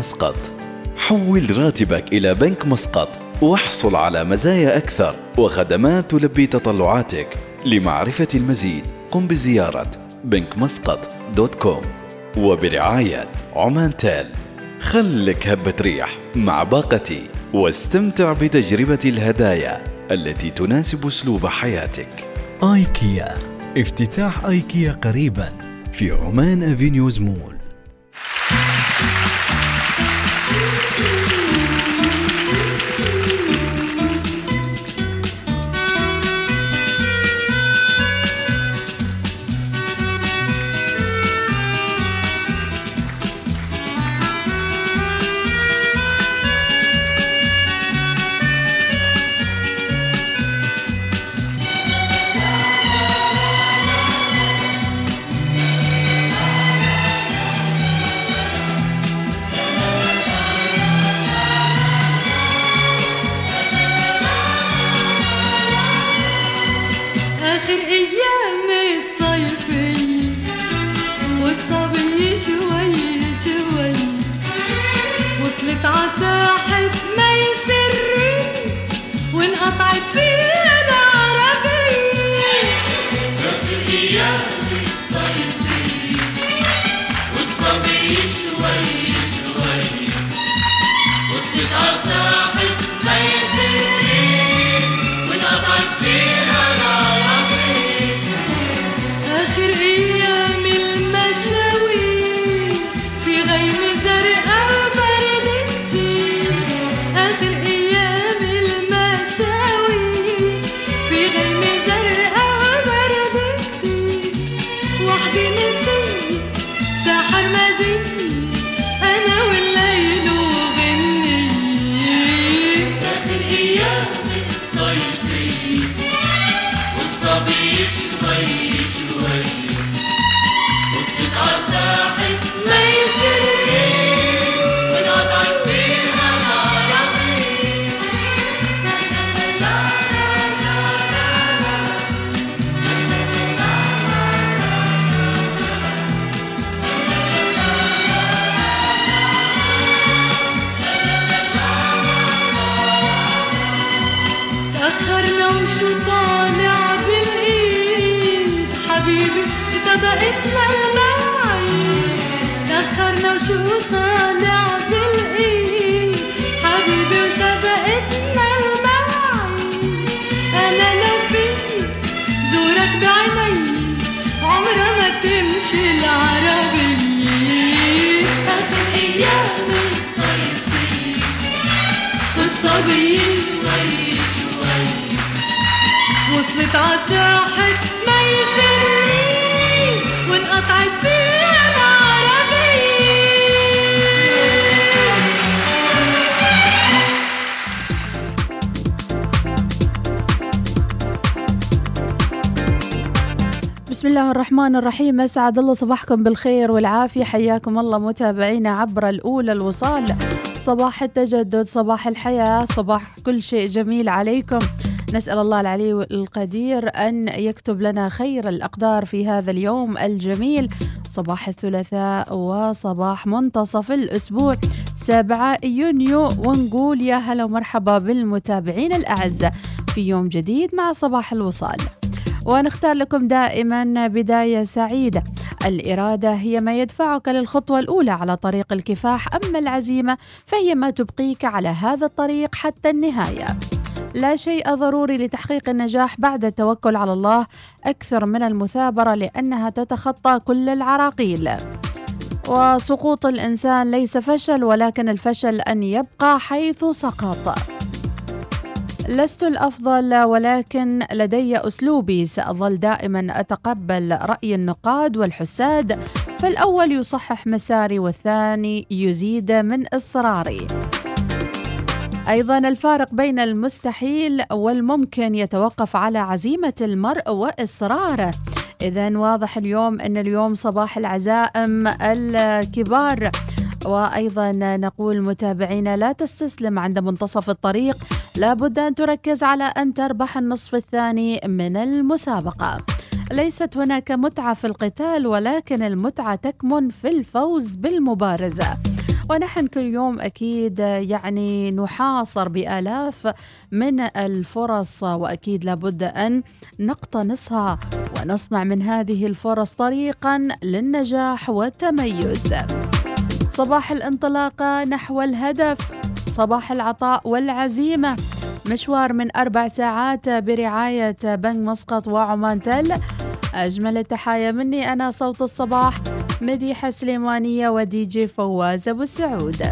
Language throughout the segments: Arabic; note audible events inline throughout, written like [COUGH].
مسقط. حول راتبك إلى بنك مسقط واحصل على مزايا أكثر وخدمات تلبي تطلعاتك لمعرفة المزيد. قم بزيارة بنك مسقط دوت كوم. وبرعاية عمان تال خلك هبة ريح مع باقتي واستمتع بتجربة الهدايا التي تناسب أسلوب حياتك. آيكيا. افتتاح آيكيا قريبا في عمان أفينيوز مول. الرحيم أسعد الله صباحكم بالخير والعافية. حياكم الله متابعينا عبر الأولى الوصال. صباح التجدد صباح الحياة صباح كل شيء جميل عليكم. نسأل الله العلي القدير أن يكتب لنا خير الأقدار في هذا اليوم الجميل. صباح الثلاثاء وصباح منتصف الأسبوع. 7 يونيو ونقول يا هلا ومرحبا بالمتابعين الأعزاء في يوم جديد مع صباح الوصال. ونختار لكم دائما بداية سعيدة. الإرادة هي ما يدفعك للخطوة الأولى على طريق الكفاح أما العزيمة فهي ما تبقيك على هذا الطريق حتى النهاية. لا شيء ضروري لتحقيق النجاح بعد التوكل على الله أكثر من المثابرة لأنها تتخطى كل العراقيل. وسقوط الإنسان ليس فشل ولكن الفشل أن يبقى حيث سقط. لست الأفضل ولكن لدي أسلوبي. سأظل دائما أتقبل رأي النقاد والحساد. فالأول يصحح مساري والثاني يزيد من إصراري. أيضا الفارق بين المستحيل والممكن يتوقف على عزيمة المرء وإصراره. اذا واضح اليوم أن اليوم صباح العزائم الكبار. وأيضا نقول متابعينا لا تستسلم عند منتصف الطريق. لابد أن تركز على أن تربح النصف الثاني من المسابقة. ليست هناك متعة في القتال ولكن المتعة تكمن في الفوز بالمبارزة. ونحن كل يوم أكيد يعني نحاصر بآلاف من الفرص وأكيد لابد أن نقتنصها ونصنع من هذه الفرص طريقا للنجاح والتميز. صباح الانطلاقة نحو الهدف صباح العطاء والعزيمة. مشوار من أربع ساعات برعاية بنك مسقط وعمان تل أجمل التحايا مني أنا صوت الصباح مديحة سليمانية ودي جي فواز أبو السعود.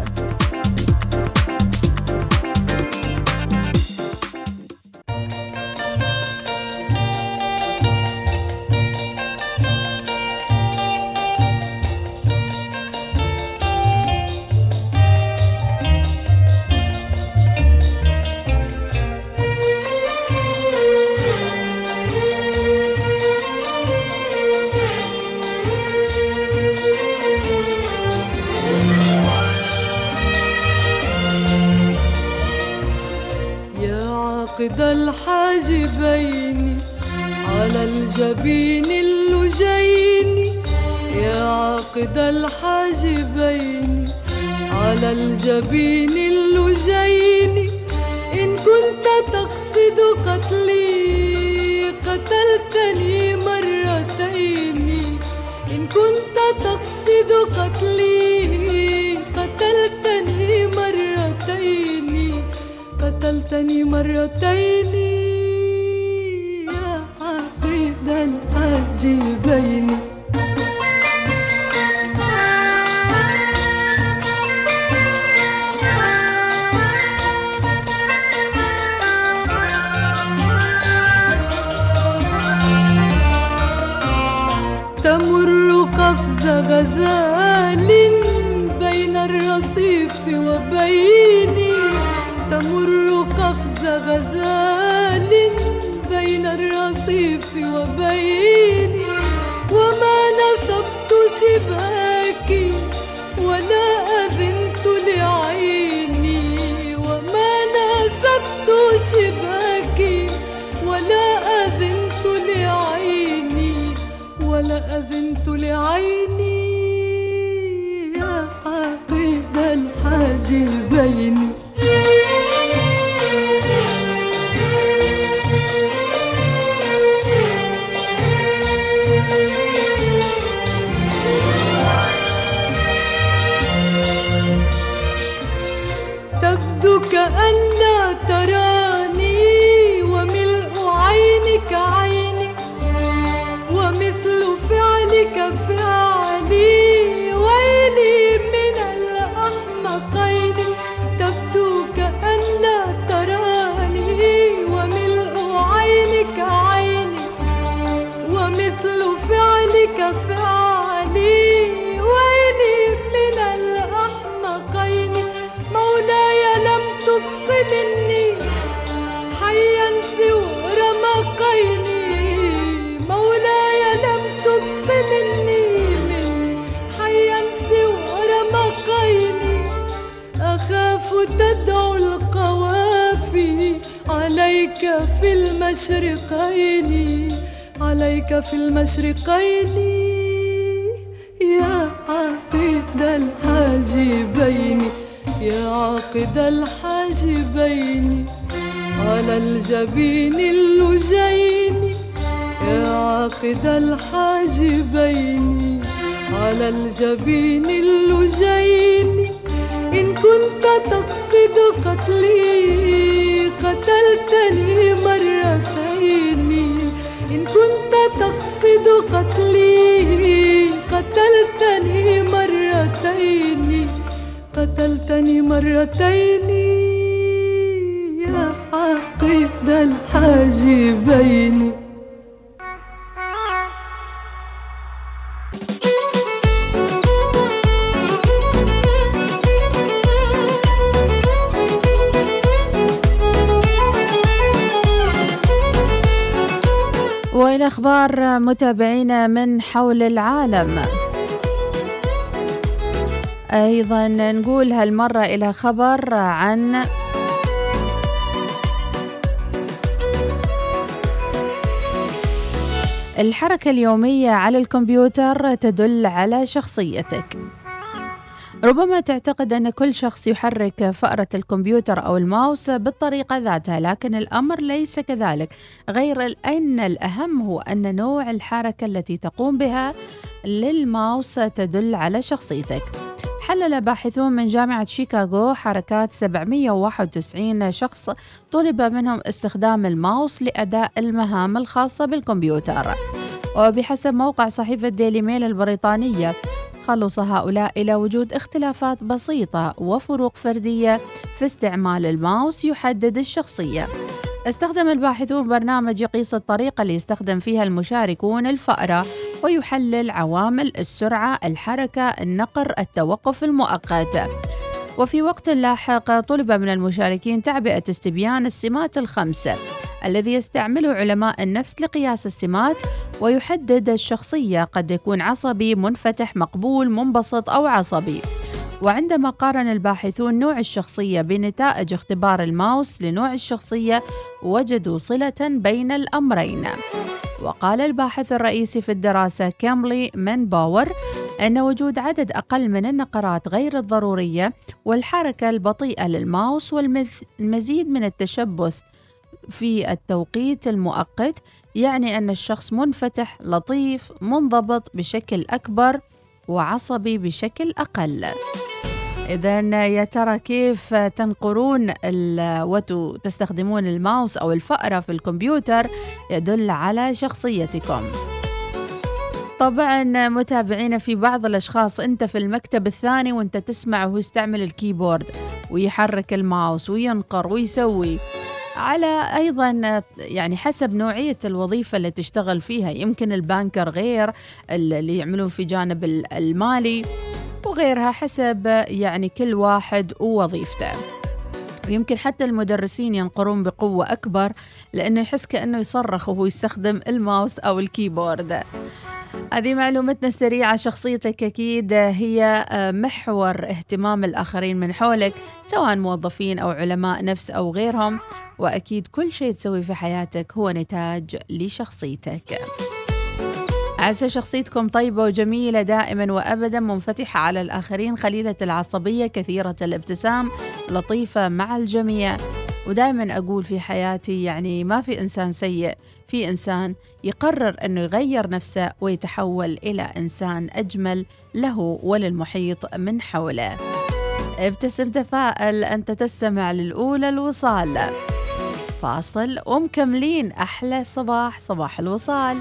الجبين اللجين إن كنت تقصد قتلي قتلتني مرتين. إن كنت تقصد قتلي قتلتني مرتين. قتلتني مرتين. 在意你。على الجبين والى أخبار متابعينا من حول العالم. أيضا نقول هالمرة إلى خبر عن الحركة اليومية على الكمبيوتر تدل على شخصيتك. ربما تعتقد أن كل شخص يحرك فأرة الكمبيوتر أو الماوس بالطريقة ذاتها لكن الأمر ليس كذلك. غير أن الأهم هو أن نوع الحركة التي تقوم بها للماوس تدل على شخصيتك. حلل باحثون من جامعة شيكاغو حركات 791 شخص طلب منهم استخدام الماوس لأداء المهام الخاصة بالكمبيوتر. وبحسب موقع صحيفة ديلي ميل البريطانية خلص هؤلاء إلى وجود اختلافات بسيطة وفروق فردية في استعمال الماوس يحدد الشخصية استخدم الباحثون برنامج يقيس الطريقة اللي يستخدم فيها المشاركون الفأرة ويحلل عوامل السرعة، الحركة، النقر، التوقف المؤقت. وفي وقت لاحق طلب من المشاركين تعبئة استبيان السمات الخمسة الذي يستعمله علماء النفس لقياس السمات ويحدد الشخصية قد يكون عصبي منفتح مقبول منبسط أو عصبي. وعندما قارن الباحثون نوع الشخصية بنتائج اختبار الماوس لنوع الشخصية وجدوا صلة بين الأمرين. وقال الباحث الرئيسي في الدراسة كاملي من باور أن وجود عدد أقل من النقرات غير الضرورية والحركة البطيئة للماوس والمزيد من التشبث في التوقيت المؤقت يعني أن الشخص منفتح لطيف منضبط بشكل أكبر وعصبي بشكل أقل. إذا يا ترى كيف تنقرون وتستخدمون الماوس أو الفأرة في الكمبيوتر؟ يدل على شخصيتكم. طبعا متابعينا في بعض الأشخاص. أنت في المكتب الثاني وأنت تسمع وهو يستعمل ال keyboard ويحرك الماوس وينقر ويسوي. على أيضا يعني حسب نوعية الوظيفة اللي تشتغل فيها يمكن ال banker غير اللي يعملون في جانب المالي وغيرها حسب يعني كل واحد ووظيفته. ويمكن حتى المدرسين ينقرون بقوة أكبر لأنه يحس كأنه يصرخ وهو يستخدم الماوس أو الكيبورد. هذه معلومتنا السريعة. شخصيتك أكيد هي محور اهتمام الآخرين من حولك سواء موظفين أو علماء نفس أو غيرهم. وأكيد كل شيء تسوي في حياتك هو نتاج لشخصيتك. عسى شخصيتكم طيبة وجميلة دائما وأبدا منفتحة على الآخرين خليلة العصبية كثيرة الابتسام لطيفة مع الجميع. ودائما أقول في حياتي يعني ما في إنسان سيء. في إنسان يقرر أنه يغير نفسه ويتحول إلى إنسان أجمل له وللمحيط من حوله. ابتسم تفائل أنت تستمع للأولى الوصال. فاصل ومكملين أحلى صباح صباح الوصال.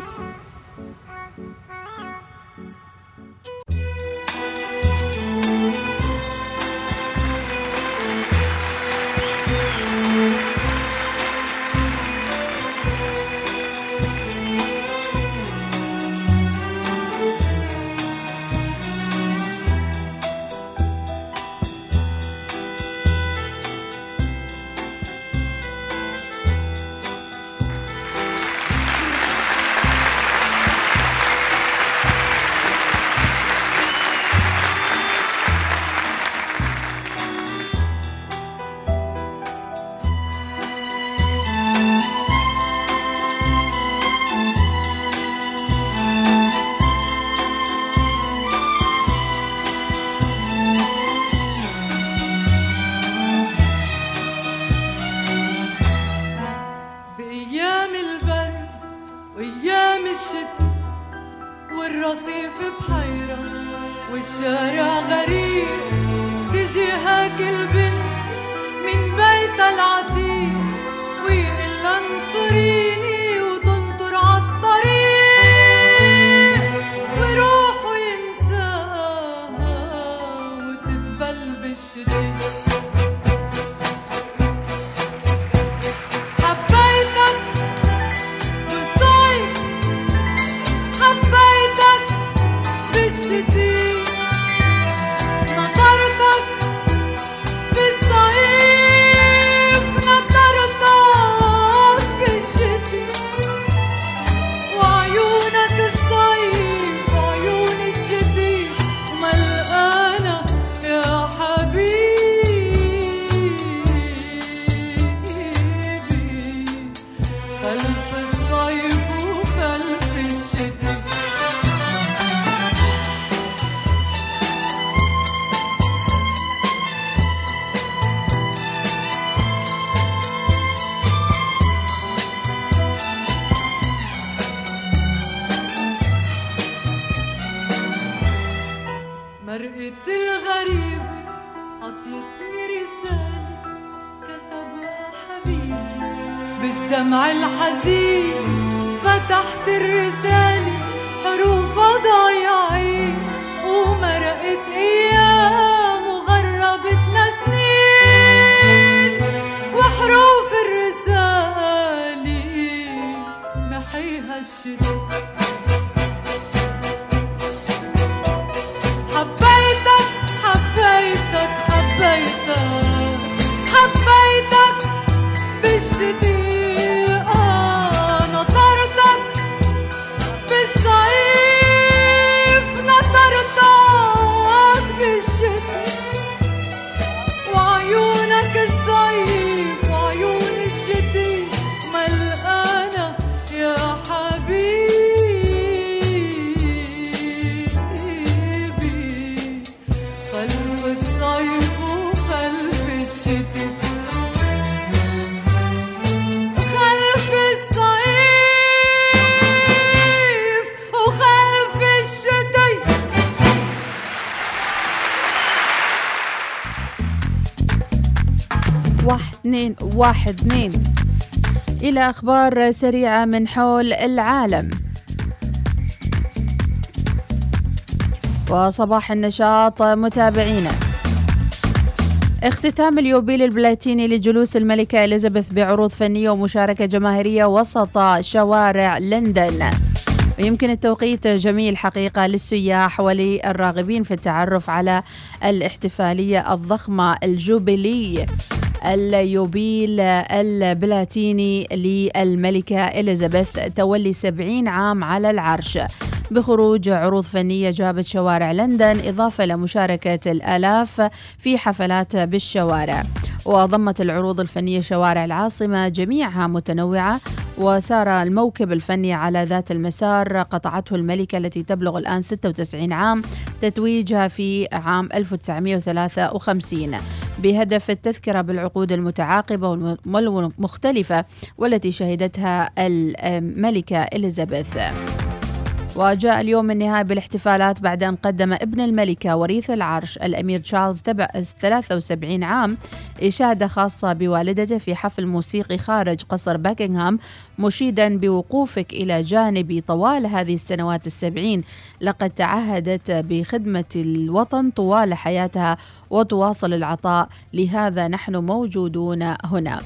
الحزين فتحت الرسالة واحد اثنين. إلى أخبار سريعة من حول العالم. وصباح النشاط متابعينا. اختتام اليوبيل البلاتيني لجلوس الملكة إليزابيث بعروض فنية ومشاركة جماهيرية وسط شوارع لندن. ويمكن التوقيت جميل حقيقة للسياح وللراغبين في التعرف على الاحتفالية الضخمة الجوبيلي اليوبيل البلاتيني للملكة إليزابيث تولي 70 عام على العرش. بخروج عروض فنية جابت شوارع لندن إضافة لمشاركة الآلاف في حفلات بالشوارع. وضمت العروض الفنية شوارع العاصمة جميعها متنوعة. وسار الموكب الفني على ذات المسار قطعته الملكة التي تبلغ الآن 96 عام تتويجها في عام 1953 بهدف التذكرة بالعقود المتعاقبة والمختلفة والتي شهدتها الملكة إليزابيث. وجاء اليوم النهائي بالاحتفالات بعد أن قدم ابن الملكة وريث العرش الأمير تشارلز 73 عام إشادة خاصة بوالدته في حفل موسيقي خارج قصر باكنغهام مشيدا بوقوفك إلى جانبي طوال هذه السنوات السبعين. لقد تعهدت بخدمة الوطن طوال حياتها وتواصل العطاء. لهذا نحن موجودون هنا.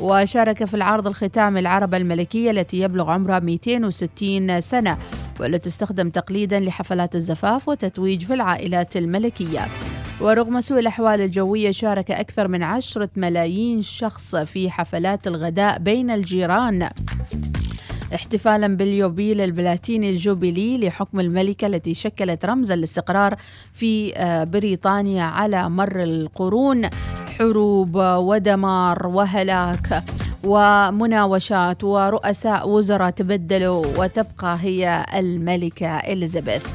وشارك في العرض الختام العربة الملكية التي يبلغ عمرها 260 سنة. والتي تستخدم تقليدا لحفلات الزفاف وتتويج في العائلات الملكية. ورغم سوء الأحوال الجوية شارك أكثر من عشرة ملايين شخص في حفلات الغداء بين الجيران. احتفالا باليوبيل البلاتيني الجوبيلي لحكم الملكة التي شكلت رمز الاستقرار في بريطانيا على مر القرون. حروب ودمار وهلاك. ومناوشات ورؤساء وزراء تبدلوا وتبقى هي الملكة إليزابيث.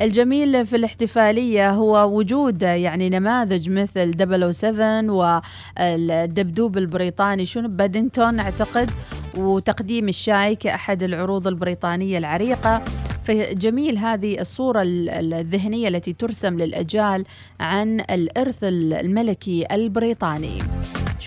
الجميل في الاحتفالية هو وجود يعني نماذج مثل 007 والدبدوب البريطاني شنو بادينغتون أعتقد وتقديم الشاي كأحد العروض البريطانية العريقة. فجميل هذه الصورة الذهنية التي ترسم للأجيال عن الإرث الملكي البريطاني.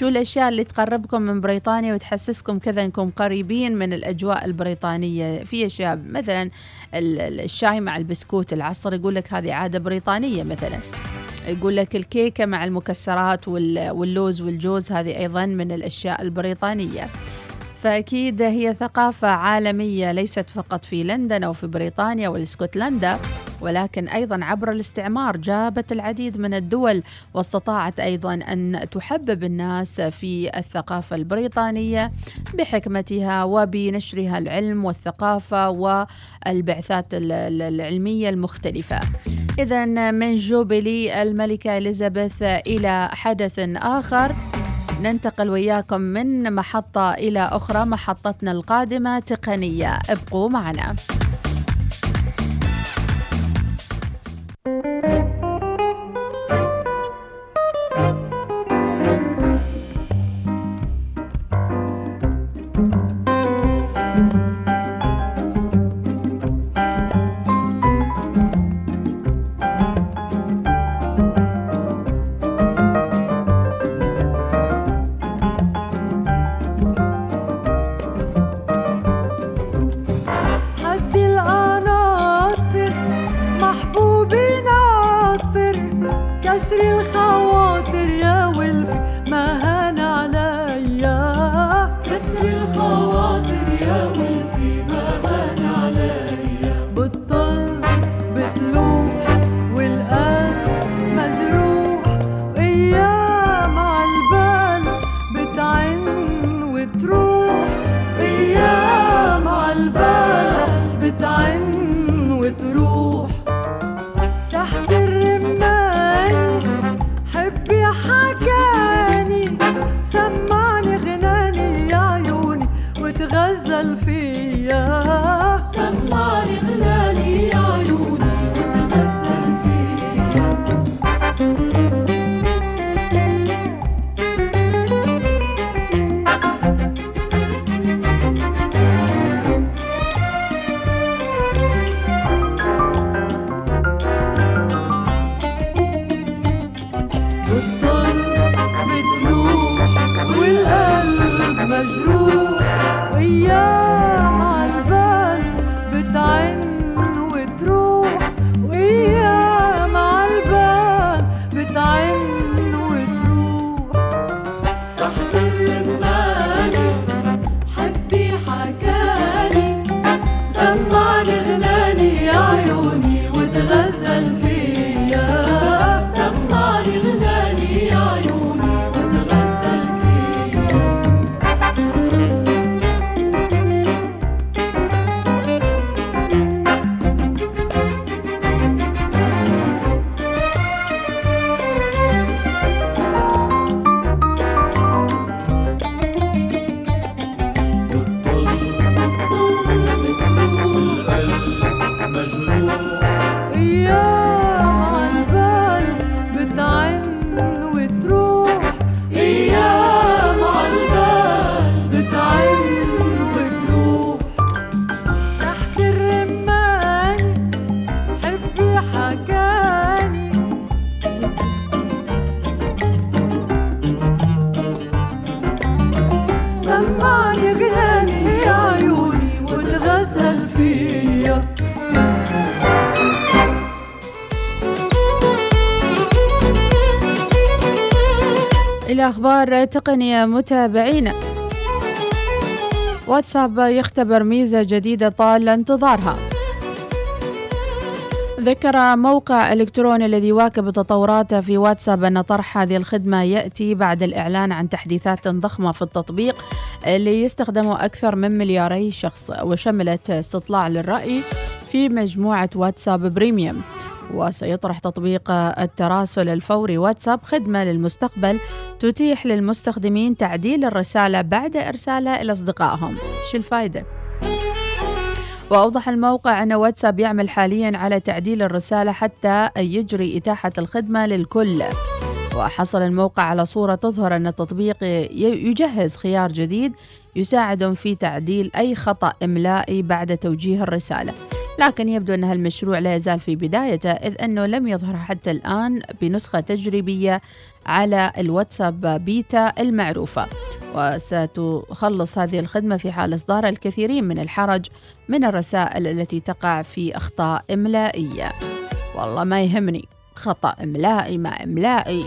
شو الأشياء اللي تقربكم من بريطانيا وتحسسكم كذا أنكم قريبين من الأجواء البريطانية. في أشياء مثلا الشاي مع البسكوت العصر يقول لك هذه عادة بريطانية مثلا. يقول لك الكيكة مع المكسرات واللوز والجوز هذه أيضا من الأشياء البريطانية. فأكيد هي ثقافة عالمية ليست فقط في لندن أو في بريطانيا والاسكتلندا ولكن أيضا عبر الاستعمار جابت العديد من الدول واستطاعت أيضا أن تحبب الناس في الثقافة البريطانية بحكمتها وبنشرها العلم والثقافة والبعثات العلمية المختلفة. إذا من جوبلي الملكة إليزابيث إلى حدث آخر. ننتقل وياكم من محطة إلى أخرى محطتنا القادمة تقنية. ابقوا معنا. أخبار تقنية متابعينا واتساب يختبر ميزة جديدة طال انتظارها. ذكر موقع إلكتروني الذي يواكب تطوراته في واتساب أن طرح هذه الخدمة يأتي بعد الإعلان عن تحديثات ضخمة في التطبيق اللي يستخدمه أكثر من ملياري شخص وشملت استطلاع للرأي في مجموعة واتساب premium. وسيطرح تطبيق التراسل الفوري واتساب خدمة للمستقبل تتيح للمستخدمين تعديل الرسالة بعد إرسالها إلى أصدقائهم. شو الفائدة؟ وأوضح الموقع أن واتساب يعمل حاليا على تعديل الرسالة حتى يجري إتاحة الخدمة للكل. وحصل الموقع على صورة تظهر أن التطبيق يجهز خيار جديد يساعدهم في تعديل أي خطأ إملائي بعد توجيه الرسالة. لكن يبدو أن هالمشروع لا يزال في بدايته إذ أنه لم يظهر حتى الآن بنسخة تجريبية على الواتساب بيتا المعروفة. وستخلص هذه الخدمة في حال إصدار الكثيرين من الحرج من الرسائل التي تقع في أخطاء إملائية. والله ما يهمني خطأ إملائي ما إملائي.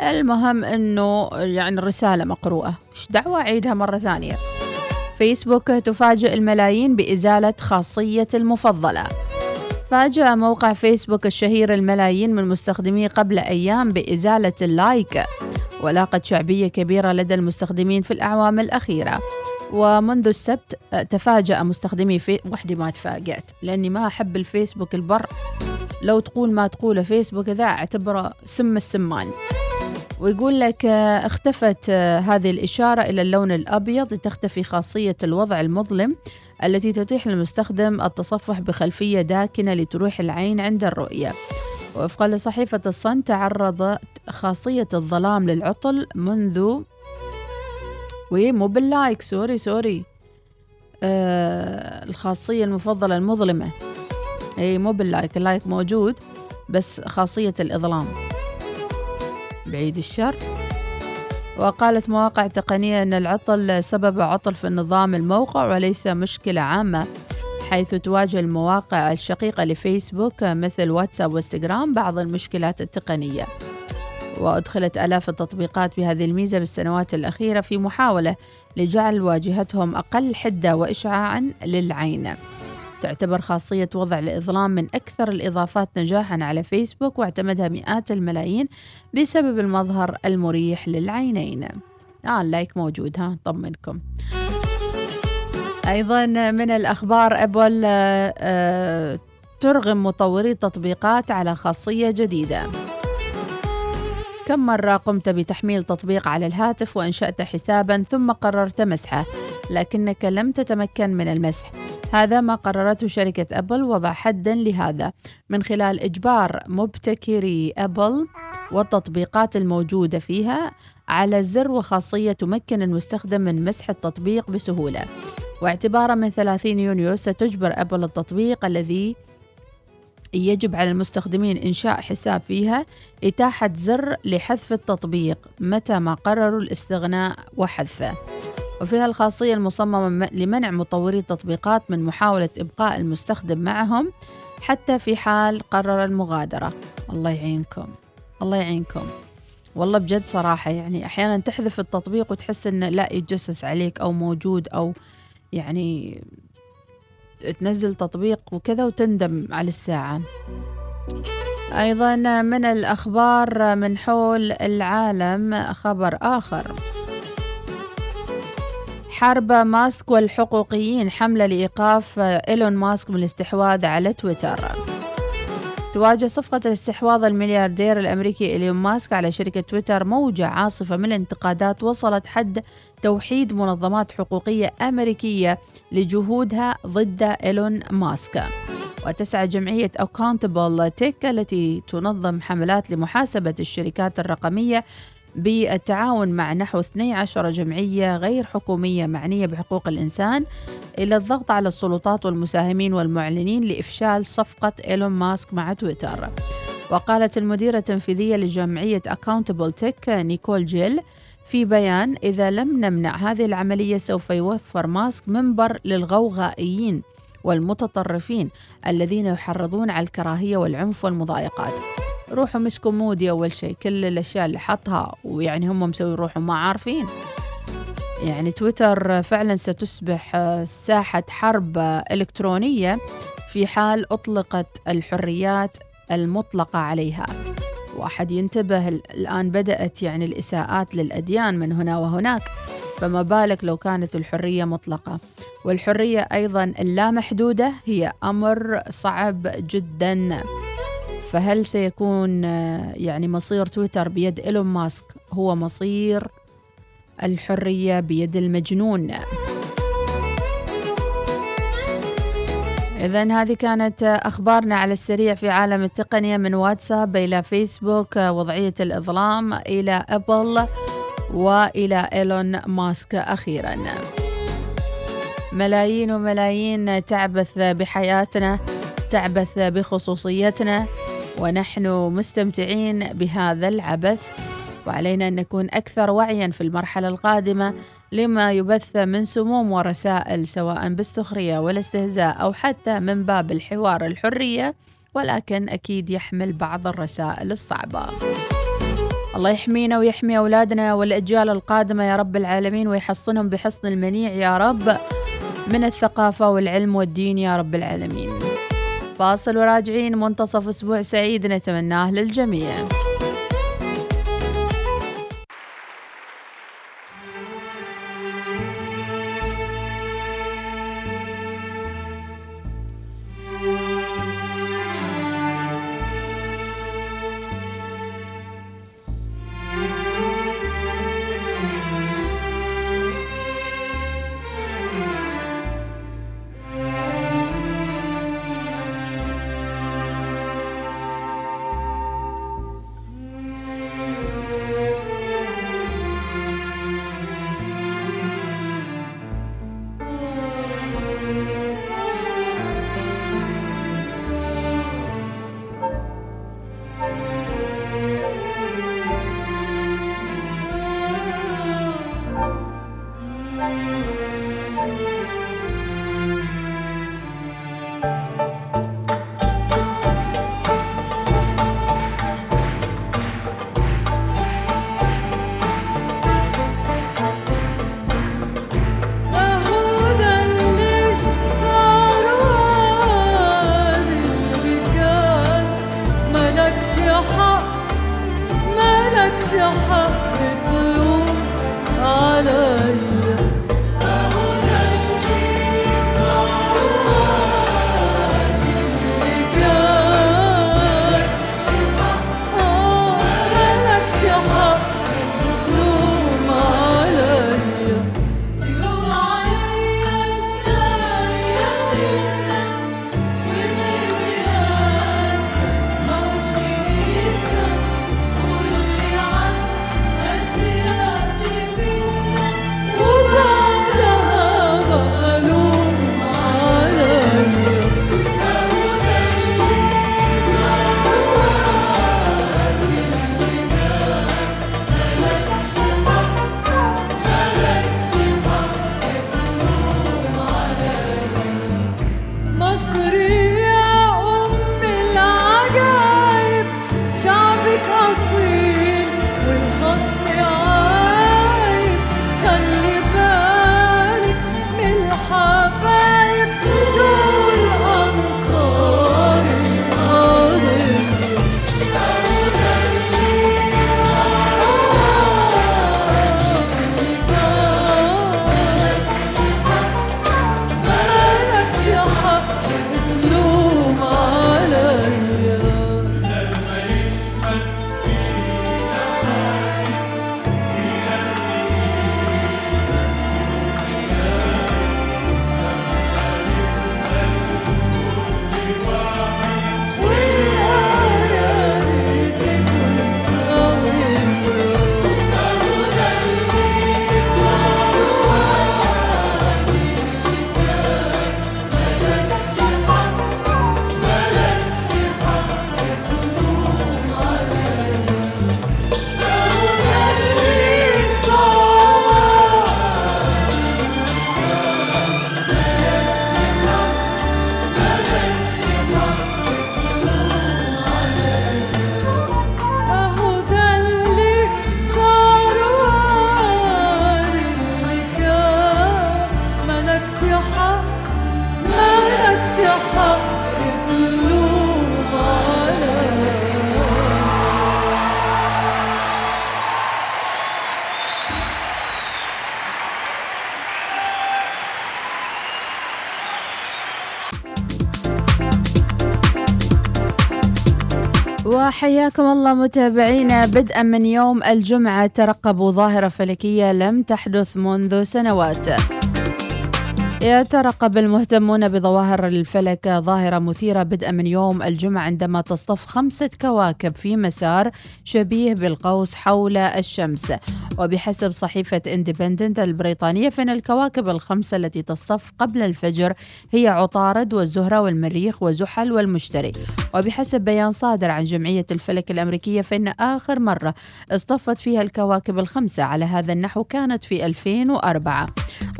المهم أنه يعني الرسالة مقروءة. إيش دعوة أعيدها مرة ثانية؟ فيسبوك تفاجئ الملايين بإزالة خاصية المفضلة. فاجأ موقع فيسبوك الشهير الملايين من مستخدميه قبل أيام بإزالة اللايك ولاقت شعبية كبيرة لدى المستخدمين في الأعوام الأخيرة. ومنذ السبت تفاجأ مستخدمي في وحدي ما تفاجأت لأني ما أحب الفيسبوك البر. لو تقول ما تقول فيسبوك ذا أعتبره سم السمان. ويقول لك آه، اختفت آه، هذه الإشارة إلى اللون الأبيض لتختفي خاصية الوضع المظلم التي تتيح للمستخدم التصفح بخلفية داكنة لتروح العين عند الرؤية. وفقا لصحيفة الصن تعرضت خاصية الظلام للعطل منذ وي مو باللايك sorry sorry آه الخاصية المفضلة المظلمة. إي مو باللايك اللايك موجود بس خاصية الإظلام. بعيد الشر. وقالت مواقع تقنية أن العطل سبب عطل في نظام الموقع وليس مشكلة عامة حيث تواجه المواقع الشقيقة لفيسبوك مثل واتساب وإنستغرام بعض المشكلات التقنية. وأدخلت آلاف التطبيقات بهذه الميزة بالسنوات الأخيرة في محاولة لجعل واجهتهم أقل حدة وإشعاعا للعين. تعتبر خاصية وضع الإظلام من أكثر الإضافات نجاحا على فيسبوك واعتمدها مئات الملايين بسبب المظهر المريح للعينين. آه اللايك موجود ها طمنكم. أيضا من الأخبار أبل آه، ترغم مطوري التطبيقات على خاصية جديدة. كم مرة قمت بتحميل تطبيق على الهاتف وأنشأت حسابا ثم قررت مسحه لكنك لم تتمكن من المسح. هذا ما قررته شركة أبل وضع حدا لهذا. من خلال إجبار مبتكري أبل والتطبيقات الموجودة فيها على زر وخاصية تمكن المستخدم من مسح التطبيق بسهولة. واعتبارا من 30 يونيو ستجبر أبل التطبيق الذي يجب على المستخدمين إنشاء حساب فيها إتاحة زر لحذف التطبيق متى ما قرروا الاستغناء وحذفه. وفيها الخاصية المصممة لمنع مطوري التطبيقات من محاولة إبقاء المستخدم معهم حتى في حال قرر المغادرة. الله يعينكم. الله يعينكم. والله بجد صراحة يعني أحيانا تحذف التطبيق وتحس إنه لا يتجسس عليك أو موجود أو يعني تنزل تطبيق وكذا وتندم على الساعة. أيضا من الأخبار من حول العالم خبر آخر. حرب ماسك والحقوقيين حملة لإيقاف إيلون ماسك من الاستحواذ على تويتر. تواجه صفقة الاستحواذ الملياردير الأمريكي إيلون ماسك على شركة تويتر موجة عاصفة من الانتقادات وصلت حد توحيد منظمات حقوقية أمريكية لجهودها ضد إيلون ماسك. وتسعى جمعية Accountable Tech التي تنظم حملات لمحاسبة الشركات الرقمية بالتعاون مع نحو 12 جمعية غير حكومية معنية بحقوق الإنسان إلى الضغط على السلطات والمساهمين والمعلنين لإفشال صفقة إيلون ماسك مع تويتر. وقالت المديرة التنفيذية لجمعية Accountable Tech نيكول جيل في بيان إذا لم نمنع هذه العملية سوف يوفر ماسك منبر للغوغائيين والمتطرفين الذين يحرضون على الكراهية والعنف والمضايقات. روحوا مسكوا مودي أول شيء. كل الأشياء اللي حطها ويعني هم مسوي روحهم ما عارفين. يعني تويتر فعلا ستصبح ساحة حرب إلكترونية في حال أطلقت الحريات المطلقة عليها. واحد ينتبه ال- الآن بدأت يعني الإساءات للأديان من هنا وهناك. فما بالك لو كانت الحرية مطلقة. والحرية أيضا اللامحدودة هي أمر صعب جدا. فهل سيكون آه، يعني مصير تويتر بيد إيلون ماسك هو مصير الحرية بيد المجنون؟ إذا هذه كانت أخبارنا على السريع في عالم التقنية من واتساب إلى فيسبوك وضعية الإظلام إلى أبل وإلى إيلون ماسك أخيرا. ملايين وملايين تعبث بحياتنا تعبث بخصوصيتنا. ونحن مستمتعين بهذا العبث. وعلينا أن نكون أكثر وعيا في المرحلة القادمة لما يبث من سموم ورسائل سواء بالسخرية والاستهزاء أو حتى من باب الحوار الحرية ولكن أكيد يحمل بعض الرسائل الصعبة. الله يحمينا ويحمي أولادنا والأجيال القادمة يا رب العالمين ويحصنهم بحصن المنيع يا رب من الثقافة والعلم والدين يا رب العالمين. فاصل وراجعين منتصف أسبوع سعيد نتمناه للجميع. حياكم الله متابعينا. بدءا من يوم الجمعة ترقبوا ظاهرة فلكية لم تحدث منذ سنوات. يترقب المهتمون بظواهر الفلك ظاهرة مثيرة بدءا من يوم الجمعة عندما تصطف خمسة كواكب في مسار شبيه بالقوس حول الشمس. وبحسب صحيفة اندبندنت البريطانية فإن الكواكب الخمسة التي تصطف قبل الفجر هي عطارد والزهرة والمريخ وزحل والمشتري. وبحسب بيان صادر عن جمعية الفلك الأمريكية فإن آخر مرة اصطفت فيها الكواكب الخمسة على هذا النحو كانت في 2004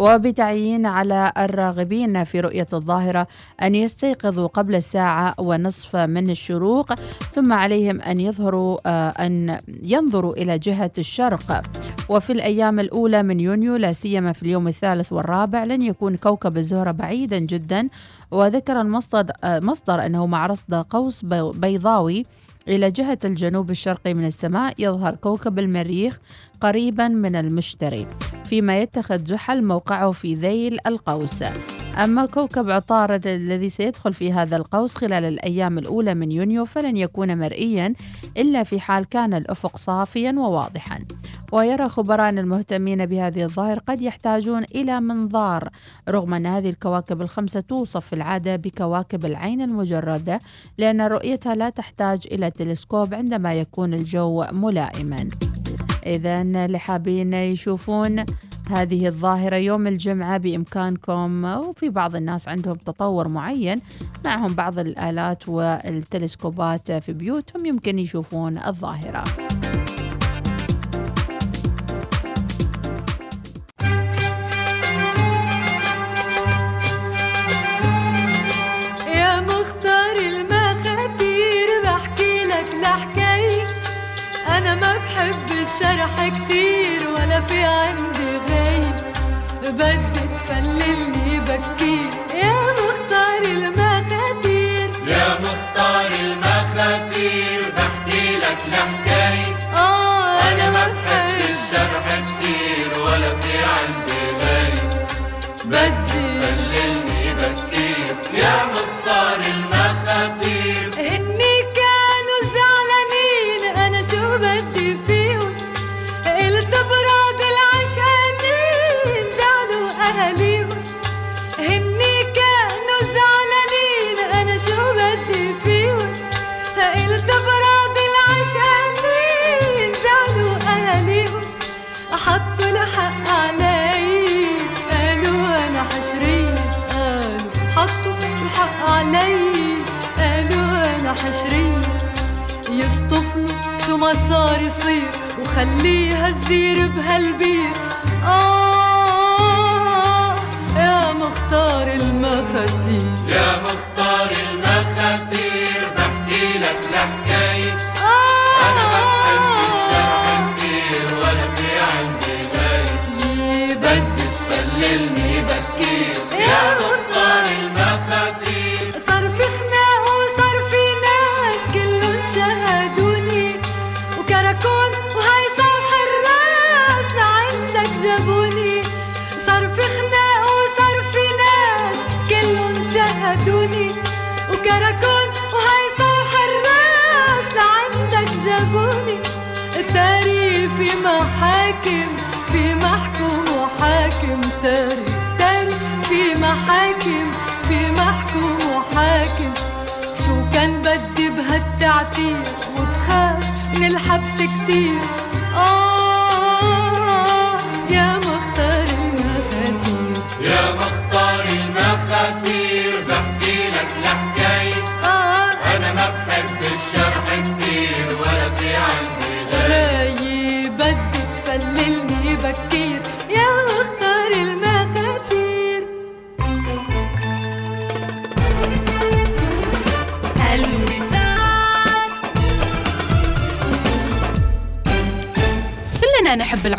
وبتعيين على الراغبين في رؤية الظاهرة أن يستيقظوا قبل الساعة ونصف من الشروق ثم عليهم أن يظهروا آه، أن ينظروا إلى جهة الشرق. وفي الأيام الأولى من يونيو لا سيما في اليوم الثالث والرابع لن يكون كوكب الزهرة بعيدا جدا. وذكر المصدر آه، مصدر أنه مع رصد قوس بيضاوي إلى جهة الجنوب الشرقي من السماء يظهر كوكب المريخ قريبا من المشتري فيما يتخذ زحل موقعه في ذيل القوس. أما كوكب عطارد الذي سيدخل في هذا القوس خلال الأيام الأولى من يونيو فلن يكون مرئيا إلا في حال كان الأفق صافيا وواضحا. ويرى خبراء المهتمين بهذه الظاهرة قد يحتاجون إلى منظار رغم أن هذه الكواكب الخمسة توصف في العادة بكواكب العين المجردة لأن رؤيتها لا تحتاج إلى تلسكوب عندما يكون الجو ملائما. إذا اللي حابين يشوفون هذه الظاهرة يوم الجمعة بإمكانكم وفي بعض الناس عندهم تطور معين معهم بعض الآلات والتلسكوبات في بيوتهم يمكن يشوفون الظاهرة. الشرح كتير ولا في عندي غاية بدي تفللني بكير. يا مختار المخاتير. يا مختار المخاتير بحكي لك لحكاية يصير وخليها تزير بهالبير. آه يا مختار المخاتير يا مختار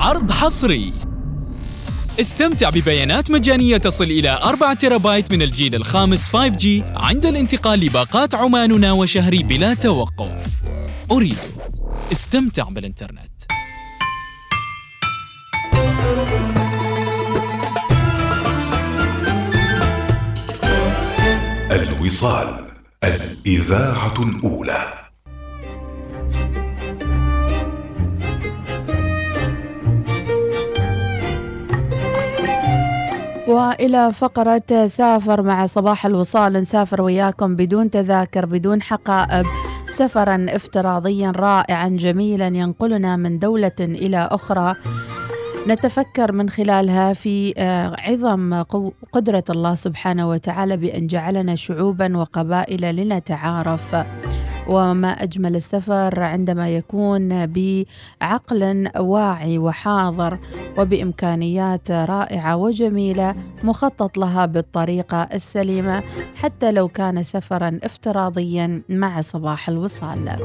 عرض حصري. استمتع ببيانات مجانية تصل إلى 4 تيرابايت من الجيل الخامس 5G عند الانتقال لباقات عماننا وشهري بلا توقف. أريد. استمتع بالإنترنت. الوصال الإذاعة الأولى. والى فقرة سافر مع صباح الوصال. نسافر وياكم بدون تذاكر بدون حقائب. سفرا افتراضيا رائعا جميلا ينقلنا من دولة إلى أخرى. نتفكر من خلالها في آه، عظم قدرة الله سبحانه وتعالى بأن جعلنا شعوبا وقبائل لنتعارف. وما أجمل السفر عندما يكون بعقل واعي وحاضر وبإمكانيات رائعة وجميلة مخطط لها بالطريقة السليمة حتى لو كان سفرا افتراضيا مع صباح الوصال.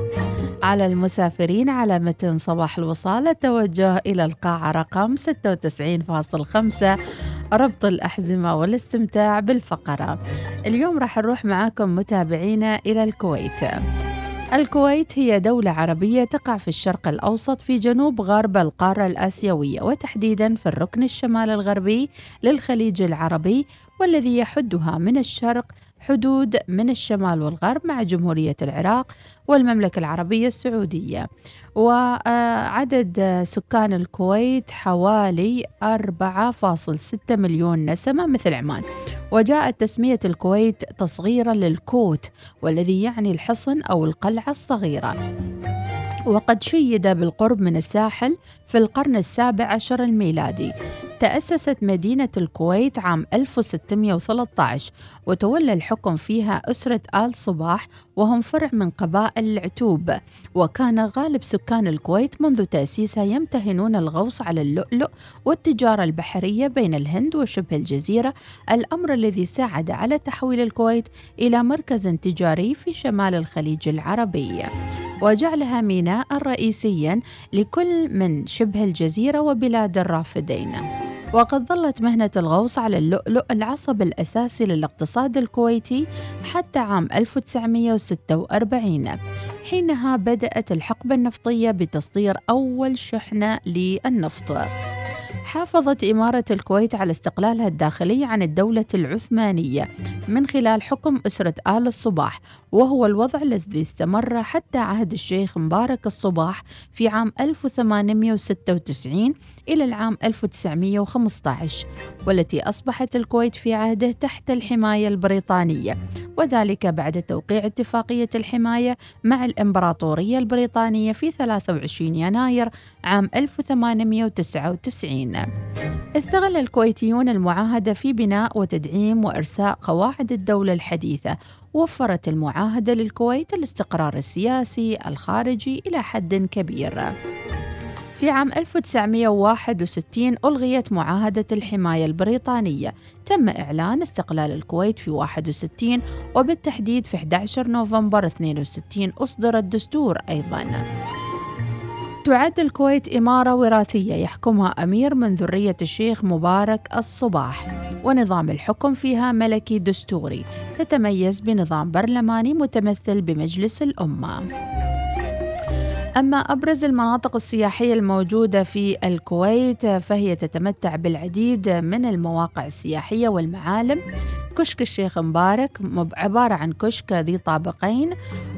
على المسافرين على متن صباح الوصال التوجه إلى القاعة رقم 96.5 ربط الأحزمة والاستمتاع بالفقرة اليوم راح نروح معاكم متابعينا إلى الكويت الكويت هي دولة عربية تقع في الشرق الأوسط في جنوب غرب القارة الآسيوية وتحديدا في الركن الشمال الغربي للخليج العربي والذي يحدها من الشرق حدود من الشمال والغرب مع جمهورية العراق والمملكة العربية السعودية. وعدد سكان الكويت حوالي 4.6 مليون نسمة مثل عمان. وجاءت تسمية الكويت تصغيرا للكوت والذي يعني الحصن أو القلعة الصغيرة. وقد شيد بالقرب من الساحل في القرن السابع عشر الميلادي. تأسست مدينة الكويت عام 1613 وتولى الحكم فيها أسرة آل صباح وهم فرع من قبائل العتوب. وكان غالب سكان الكويت منذ تأسيسها يمتهنون الغوص على اللؤلؤ والتجارة البحرية بين الهند وشبه الجزيرة. الأمر الذي ساعد على تحويل الكويت إلى مركز تجاري في شمال الخليج العربي. وجعلها ميناء رئيسيا لكل من شبه الجزيرة وبلاد الرافدين. وقد ظلت مهنة الغوص على اللؤلؤ العصب الأساسي للاقتصاد الكويتي حتى عام 1946 حينها بدأت الحقبة النفطية بتصدير أول شحنة للنفط. حافظت إمارة الكويت على استقلالها الداخلي عن الدولة العثمانية من خلال حكم أسرة آل الصباح وهو الوضع الذي استمر حتى عهد الشيخ مبارك الصباح في عام 1896 إلى العام 1915 والتي أصبحت الكويت في عهده تحت الحماية البريطانية. وذلك بعد توقيع اتفاقية الحماية مع الإمبراطورية البريطانية في 23 يناير عام 1899 استغل الكويتيون المعاهدة في بناء وتدعيم وإرساء قواعد الدولة الحديثة. وفرت المعاهدة للكويت الاستقرار السياسي الخارجي إلى حد كبير. في عام 1961 ألغيت معاهدة الحماية البريطانية. تم إعلان استقلال الكويت في 61 وبالتحديد في 11 نوفمبر 62 أصدر الدستور أيضاً. تعد الكويت إمارة وراثية يحكمها أمير من ذرية الشيخ مبارك الصباح. ونظام الحكم فيها ملكي دستوري تتميز بنظام برلماني متمثل بمجلس الأمة. أما أبرز المناطق السياحية الموجودة في الكويت فهي تتمتع بالعديد من المواقع السياحية والمعالم. كشك الشيخ مبارك عبارة عن كشك ذي طابقين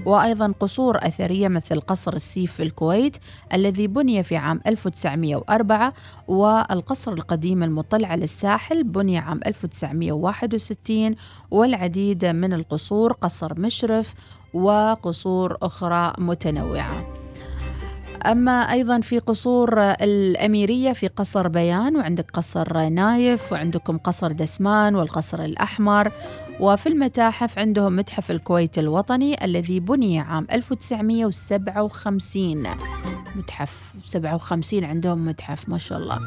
وأيضا قصور أثرية مثل قصر السيف في الكويت الذي بني في عام 1904 والقصر القديم المطل على الساحل بني عام 1961 والعديد من القصور قصر مشرف وقصور أخرى متنوعة. أما أيضا في قصور الأميرية في قصر بيان وعندك قصر نايف وعندكم قصر دسمان والقصر الأحمر وفي المتاحف عندهم متحف الكويت الوطني الذي بني عام 1957 متحف 57 عندهم متحف ما شاء الله.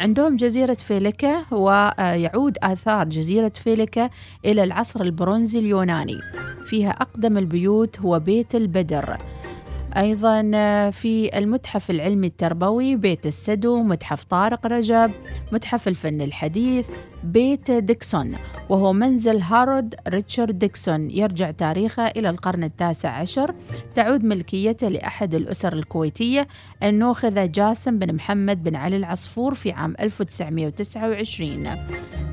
عندهم جزيرة فيليكا ويعود آثار جزيرة فيليكا إلى العصر البرونزي اليوناني. فيها أقدم البيوت هو بيت البدر. أيضا في المتحف العلمي التربوي بيت السدو متحف طارق رجب متحف الفن الحديث بيت ديكسون وهو منزل هارولد ريتشارد ديكسون. يرجع تاريخه إلى القرن التاسع عشر. تعود ملكيته لأحد الأسر الكويتية النوخذة جاسم بن محمد بن علي العصفور في عام 1929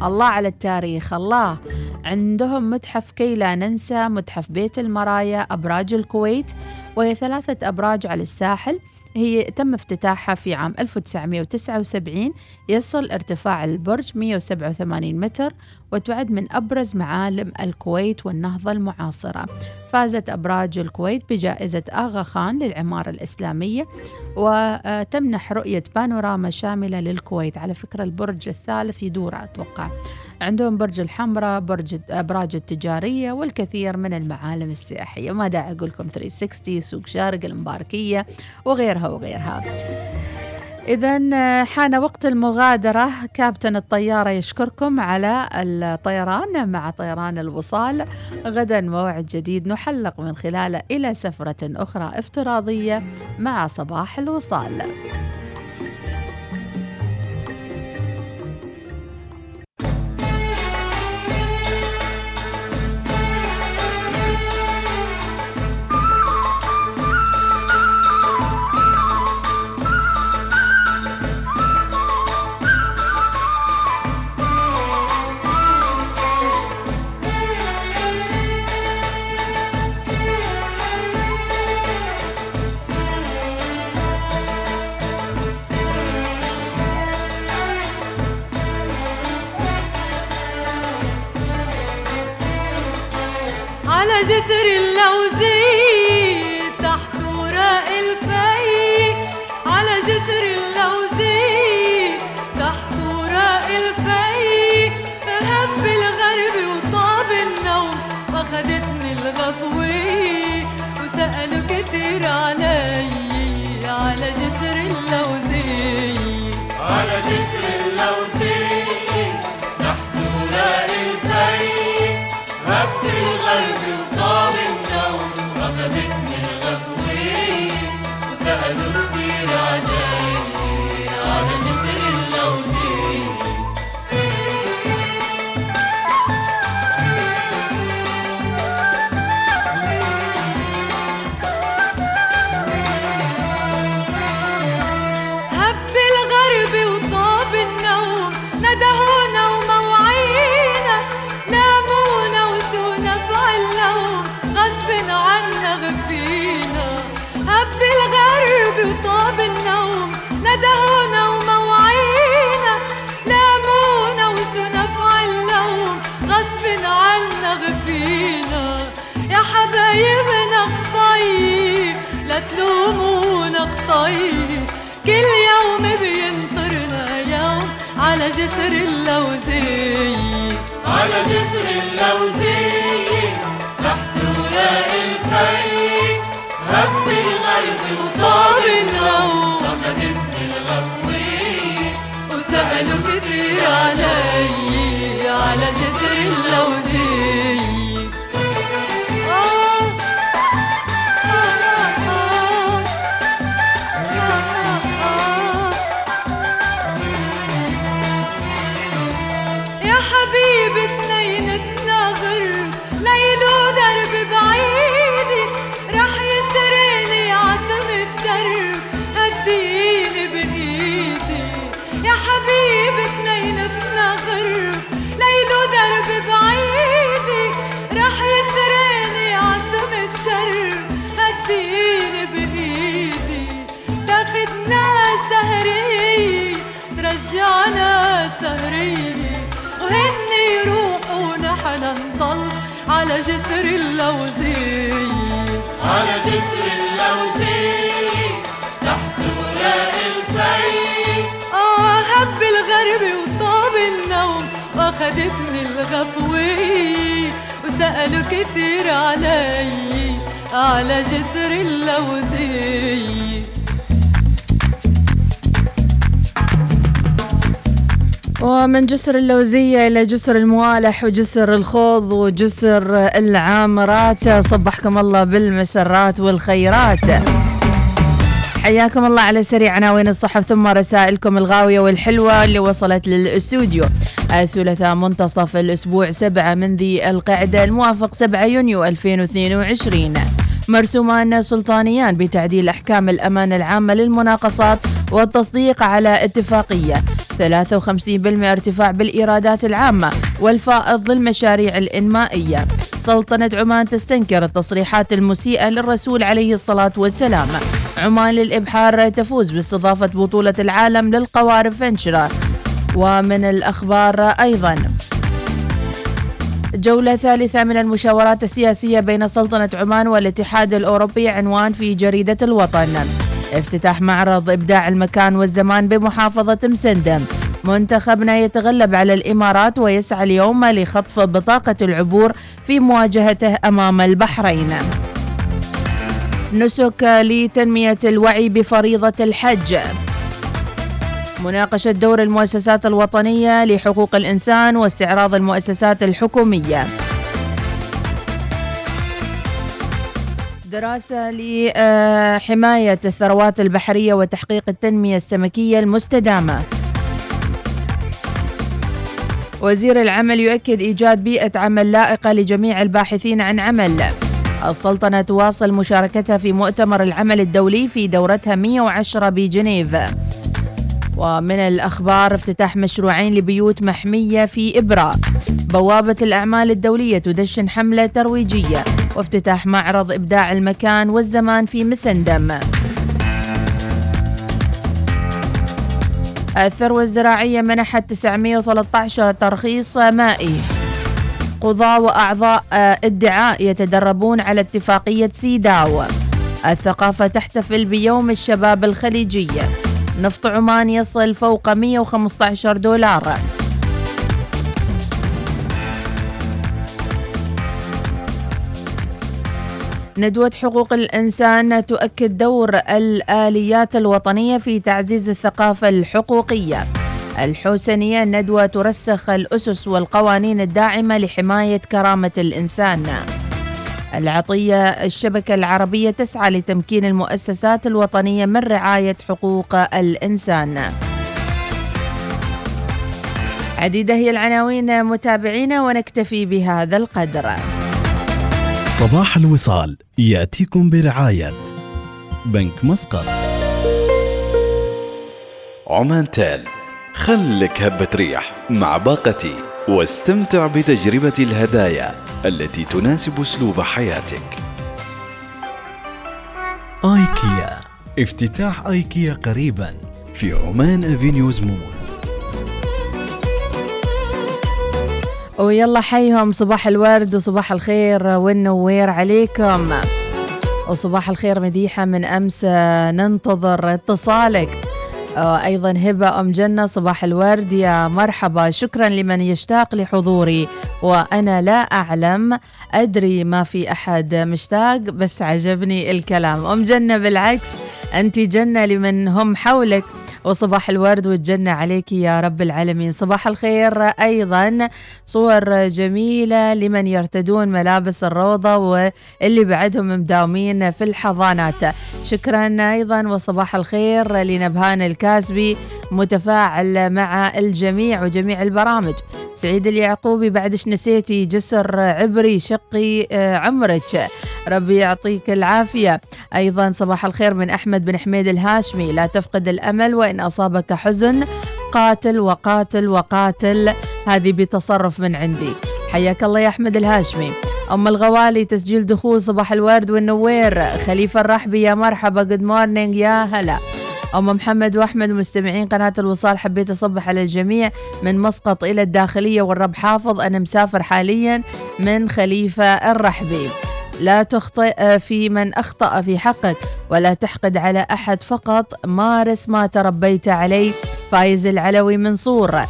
الله على التاريخ الله. عندهم متحف كي لا ننسى متحف بيت المرايا أبراج الكويت. وهي ثلاثة أبراج على الساحل. هي تم افتتاحها في عام 1979 يصل ارتفاع البرج 187 متر وتعد من أبرز معالم الكويت والنهضة المعاصرة. فازت أبراج الكويت بجائزة آغا خان للعمارة الإسلامية. وتمنح رؤية بانوراما شاملة للكويت. على فكرة البرج الثالث يدور أتوقع. عندهم برج الحمراء برج أبراج التجارية والكثير من المعالم السياحية. ما داعي أقول لكم 360 سوق شارق المباركية وغيرها وغيرها. إذا حان وقت المغادرة. كابتن الطيارة يشكركم على الطيران مع طيران الوصال. غدا موعد جديد نحلق من خلاله إلى سفرة أخرى افتراضية مع صباح الوصال. viraneyim جسر اللوزي كتير علي على جسر اللوزية ومن جسر اللوزية إلى جسر الموالح وجسر الخوض وجسر العامرات صبحكم الله بالمسرات والخيرات. حياكم الله على سريع عناوين الصحف؟ ثم رسائلكم الغاوية والحلوة اللي وصلت للأستوديو. الثلاثاء منتصف الأسبوع 7 من ذي القعدة الموافق 7 يونيو 2022 مرسومان سلطانيان بتعديل أحكام الأمانة العامة للمناقصات والتصديق على اتفاقية. 53% ارتفاع بالإيرادات العامة والفائض للمشاريع الإنمائية. سلطنة عمان تستنكر التصريحات المسيئة للرسول عليه الصلاة والسلام. عمان للإبحار تفوز باستضافة بطولة العالم للقوارب فنشرة ومن الأخبار أيضاً. جولة ثالثة من المشاورات السياسية بين سلطنة عمان والاتحاد الأوروبي عنوان في جريدة الوطن. افتتاح معرض إبداع المكان والزمان بمحافظة مسندم منتخبنا يتغلب على الإمارات ويسعى اليوم لخطف بطاقة العبور في مواجهته أمام البحرين. نسك لتنمية الوعي بفريضة الحج. مناقشة دور المؤسسات الوطنية لحقوق الإنسان واستعراض المؤسسات الحكومية. دراسة لحماية الثروات البحرية وتحقيق التنمية السمكية المستدامة. وزير العمل يؤكد إيجاد بيئة عمل لائقة لجميع الباحثين عن عمل. السلطنة تواصل مشاركتها في مؤتمر العمل الدولي في دورتها 110 بجنيف. ومن الأخبار افتتاح مشروعين لبيوت محمية في إبرة بوابة الأعمال الدولية تدشن حملة ترويجية. وافتتاح معرض إبداع المكان والزمان في مسندم. الثروة الزراعية منحت 913 ترخيص مائي. قضاة وأعضاء ادعاء يتدربون على اتفاقية سيداو. الثقافة تحتفل بيوم الشباب الخليجية نفط عمان يصل فوق 115 دولار. ندوة حقوق الإنسان تؤكد دور الآليات الوطنية في تعزيز الثقافة الحقوقية. الحوسنية ندوة ترسخ الأسس والقوانين الداعمة لحماية كرامة الإنسان. العطية الشبكة العربية تسعى لتمكين المؤسسات الوطنية من رعاية حقوق الإنسان. عديدة هي العناوين متابعينا ونكتفي بهذا القدر. صباح الوصال يأتيكم برعاية بنك مسقط. عمان تال خلك هبة ريح مع باقتي واستمتع بتجربة الهدايا التي تناسب أسلوب حياتك. آيكيا. افتتاح آيكيا قريبا في عمان افينيوز مول ويلا حيهم صباح الورد وصباح الخير والنوير عليكم؟ وصباح الخير مديحة من أمس ننتظر اتصالك. أيضا هبة أم جنة صباح الورد. يا مرحبا. شكرا لمن يشتاق لحضوري. وأنا لا أعلم أدري ما في أحد مشتاق بس عجبني الكلام. أم جنة بالعكس أنت جنة لمن هم حولك. وصباح الورد والجنة عليك يا رب العالمين. صباح الخير أيضا. صور جميلة لمن يرتدون ملابس الروضة واللي بعدهم مداومين في الحضانات. شكرا أيضا وصباح الخير لنبهان الكاسبي متفاعل مع الجميع وجميع البرامج. سعيد اليعقوبي بعدش نسيتي؟ جسر عبري شقي عمرك. ربي يعطيك العافية. أيضا صباح الخير من أحمد بن حميد الهاشمي. لا تفقد الأمل وإن أصابك حزن قاتل وقاتل وقاتل. هذه بتصرف من عندي. حياك الله يا أحمد الهاشمي. أم الغوالي تسجيل دخول صباح الورد والنوير. خليفة الرحبي يا مرحبا good morning يا هلا. أم محمد وأحمد مستمعين قناة الوصال حبيت أصبح على الجميع من مسقط إلى الداخلية والرب حافظ أنا مسافر حاليا من خليفة الرحبي. لا تخطئ في من أخطأ في حقك ولا تحقد على أحد فقط. مارس ما تربيت عليه فايز العلوي من صور.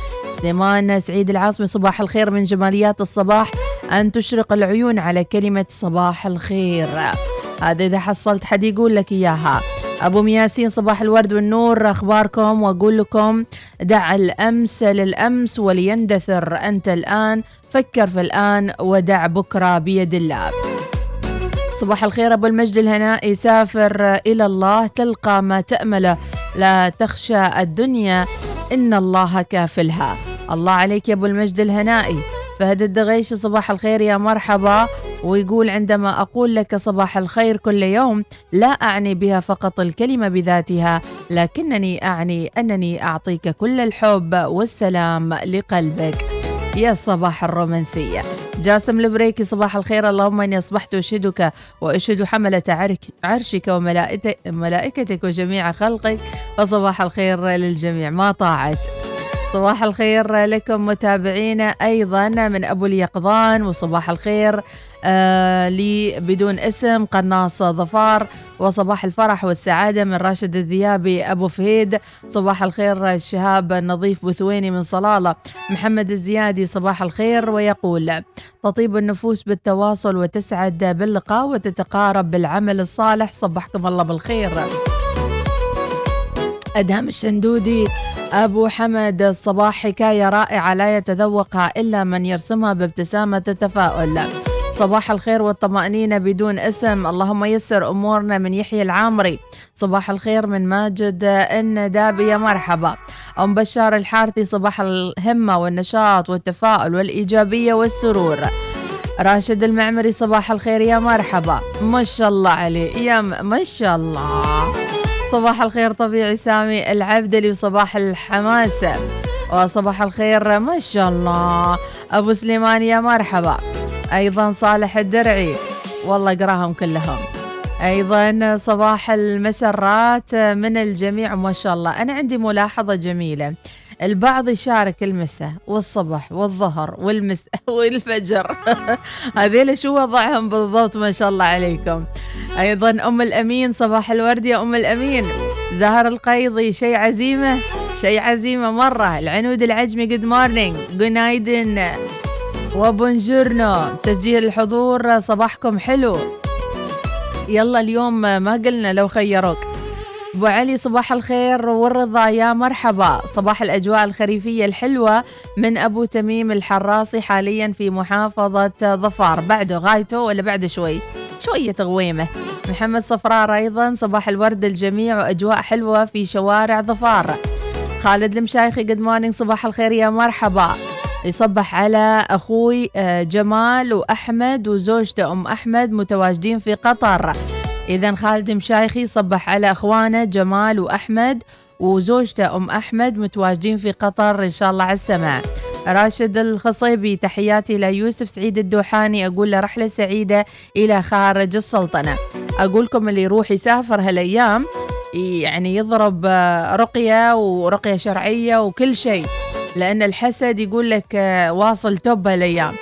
سليمان سعيد العاصمي صباح الخير من جماليات الصباح. أن تشرق العيون على كلمة صباح الخير. هذا إذا حصلت حد يقول لك إياها. أبو مياسين صباح الورد والنور أخباركم؟ وأقول لكم دع الأمس للأمس وليندثر. أنت الآن فكر في الآن ودع بكرة بيد الله. صباح الخير أبو المجد الهنائي. سافر إلى الله تلقى ما تأمله. لا تخشى الدنيا إن الله كافلها. الله عليك يا أبو المجد الهنائي. فهد الدغيش صباح الخير يا مرحبا. ويقول عندما أقول لك صباح الخير كل يوم لا أعني بها فقط الكلمة بذاتها لكنني أعني أنني أعطيك كل الحب والسلام لقلبك. يا صباح الرومانسية. جاسم البريكي صباح الخير. اللهم إني أصبحت أشهدك وأشهد حملة عرشك وملائكتك وجميع خلقك. وصباح الخير للجميع. ما طاعت. صباح الخير لكم متابعينا أيضا من أبو اليقظان وصباح الخير آه لي بدون اسم قناص ظفار وصباح الفرح والسعادة من راشد الذيابي أبو فهيد صباح الخير شهاب النظيف بثويني من صلالة محمد الزيادي صباح الخير ويقول تطيب النفوس بالتواصل وتسعد باللقاء وتتقارب بالعمل الصالح صبحكم الله بالخير. أدهم الشندودي. أبو حمد الصباح حكاية رائعة لا يتذوقها إلا من يرسمها بابتسامة التفاؤل. صباح الخير والطمأنينة بدون اسم. اللهم يسر أمورنا من يحيى العامري. صباح الخير من ماجد الندابي يا مرحبا. أم بشار الحارثي صباح الهمة والنشاط والتفاؤل والإيجابية والسرور. راشد المعمري صباح الخير يا مرحبا. ما شاء الله عليه. يا ما شاء الله. صباح الخير طبيعي سامي العبدلي وصباح الحماس. وصباح الخير ما شاء الله. أبو سليمان يا مرحبا. أيضا صالح الدرعي. والله اقراهم كلهم. أيضا صباح المسرات من الجميع ما شاء الله. أنا عندي ملاحظة جميلة. البعض يشارك المساء والصبح والظهر والمساء [LAUGHS] والفجر. [LAUGHS] هذيل شو وضعهم بالضبط؟ ما شاء الله عليكم. أيضا أم الأمين صباح الورد يا أم الأمين. زهر القيضي شيء عزيمة شيء عزيمة مرة. العنود العجمي good morning جود نايدن و buongiorno. تسجيل الحضور صباحكم حلو. يلا اليوم ما قلنا لو خيروك. ابو علي صباح الخير والرضا. يا مرحبا. صباح الأجواء الخريفية الحلوة من أبو تميم الحراسي حاليا في محافظة ظفار. بعده غايته ولا بعد شوي؟ شوية غويمه محمد صفرار أيضا. صباح الورد الجميع وأجواء حلوة في شوارع ظفار. خالد المشايخي good morning صباح الخير يا مرحبا. يصبح على أخوي آه، جمال وأحمد وزوجته أم أحمد متواجدين في قطر. إذا خالد مشايخي صبح على أخوانه جمال وأحمد وزوجته أم أحمد متواجدين في قطر إن شاء الله على السمع راشد الخصيبي تحياتي ليوسف سعيد الدوحاني. أقول له رحلة سعيدة إلى خارج السلطنة. أقول لكم اللي يروح يسافر هالأيام يعني يضرب رقية ورقية شرعية وكل شيء لأن الحسد يقول لك واصل توب هالأيام.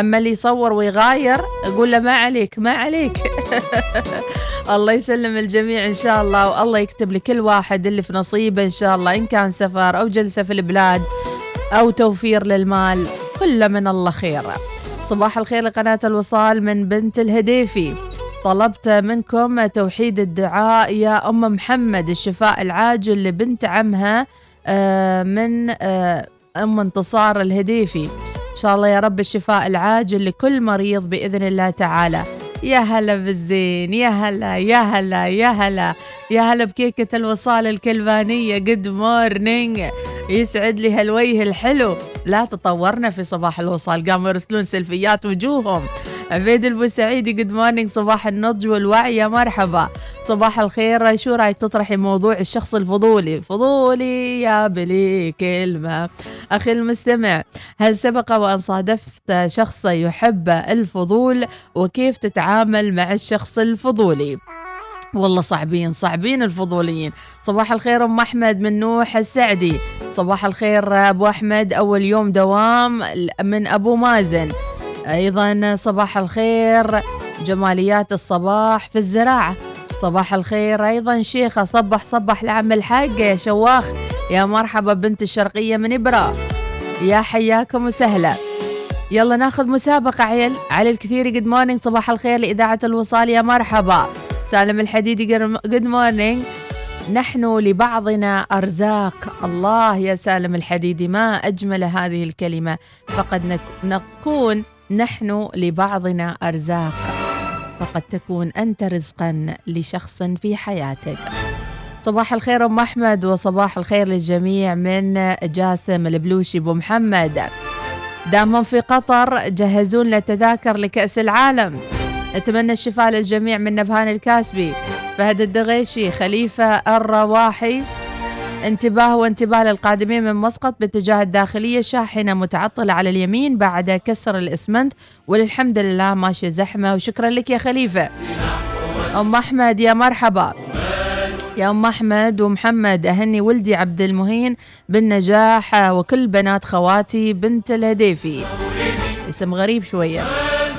أما اللي يصور ويغاير أقول له ما عليك ما عليك. [LAUGHS] الله يسلم الجميع إن شاء الله والله يكتب لكل واحد اللي في نصيبه إن شاء الله إن كان سفر أو جلسة في البلاد أو توفير للمال كل من الله خير. صباح الخير لقناة الوصال من بنت الهديفي. طلبت منكم توحيد الدعاء يا أم محمد الشفاء العاجل لبنت عمها آه، من آه، أم انتصار الهديفي. إن شاء الله يا رب الشفاء العاجل لكل مريض بإذن الله تعالى. يا هلا بالزين يا هلا يا هلا يا هلا. يا هلا بكيكة الوصال الكلبانية. good morning يسعد لي هالوجه الحلو. لا تطورنا في صباح الوصال. قاموا يرسلون سيلفيات وجوههم. عبيد البوسعيدي good morning صباح النضج والوعي يا مرحبا. صباح الخير شو رأيك تطرحي موضوع الشخص الفضولي؟ فضولي يا بلي كلمة. أخي المستمع هل سبق وأن صادفت شخص يحب الفضول وكيف تتعامل مع الشخص الفضولي؟ والله صعبين صعبين الفضوليين. صباح الخير أم أحمد من نوح السعدي. صباح الخير أبو أحمد أول يوم دوام من أبو مازن. أيضا صباح الخير جماليات الصباح في الزراعة. صباح الخير أيضا شيخة صبح صبح لعم الحاج يا شواخ. يا مرحبا بنت الشرقية من إبرة يا حياكم وسهلا. يلا ناخذ مسابقة عيل. علي الكثير good morning صباح الخير لإذاعة الوصال يا مرحبا. سالم الحديدي good morning نحن لبعضنا أرزاق. الله يا سالم الحديدي ما أجمل هذه الكلمة. فقد نكون نحن لبعضنا أرزاق فقد تكون أنت رزقا لشخص في حياتك. صباح الخير أم أحمد وصباح الخير للجميع من جاسم البلوشي أبو محمد. دامهم في قطر جهزون لتذاكر لكأس العالم. نتمنى الشفاء للجميع من نبهان الكاسبي. فهد الدغيشي خليفة الرواحي. انتباه وانتباه للقادمين من مسقط باتجاه الداخلية شاحنة متعطلة على اليمين بعد كسر الإسمنت وللحمد لله ماشية زحمة. وشكرا لك يا خليفة. أم أحمد يا مرحبا. يا أم أحمد ومحمد أهني ولدي عبد المهين بالنجاح وكل بنات خواتي بنت الهديفي. اسم غريب شوية.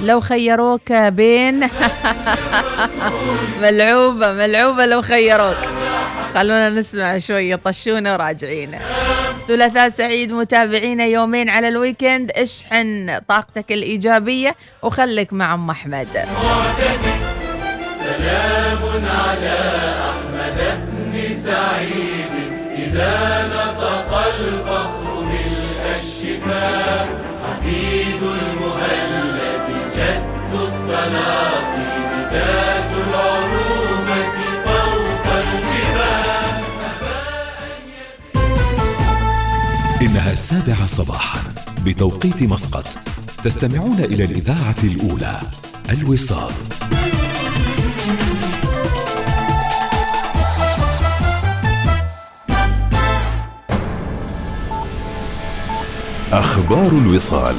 لو خيروك بين [LAUGHS] ملعوبة ملعوبة لو خيروك. خلونا نسمع شوية طشونا وراجعين. ثلاثاء سعيد متابعينا يومين على الويكند. اشحن طاقتك الإيجابية وخليك مع أم أحمد. سلام على أحمد بن سعيد إذا نطق الفخر ملء الشفاء حفيد المهلب جد السلاطين تاج إنها السابعة صباحا بتوقيت مسقط. تستمعون إلى الإذاعة الأولى الوصال. أخبار الوصال.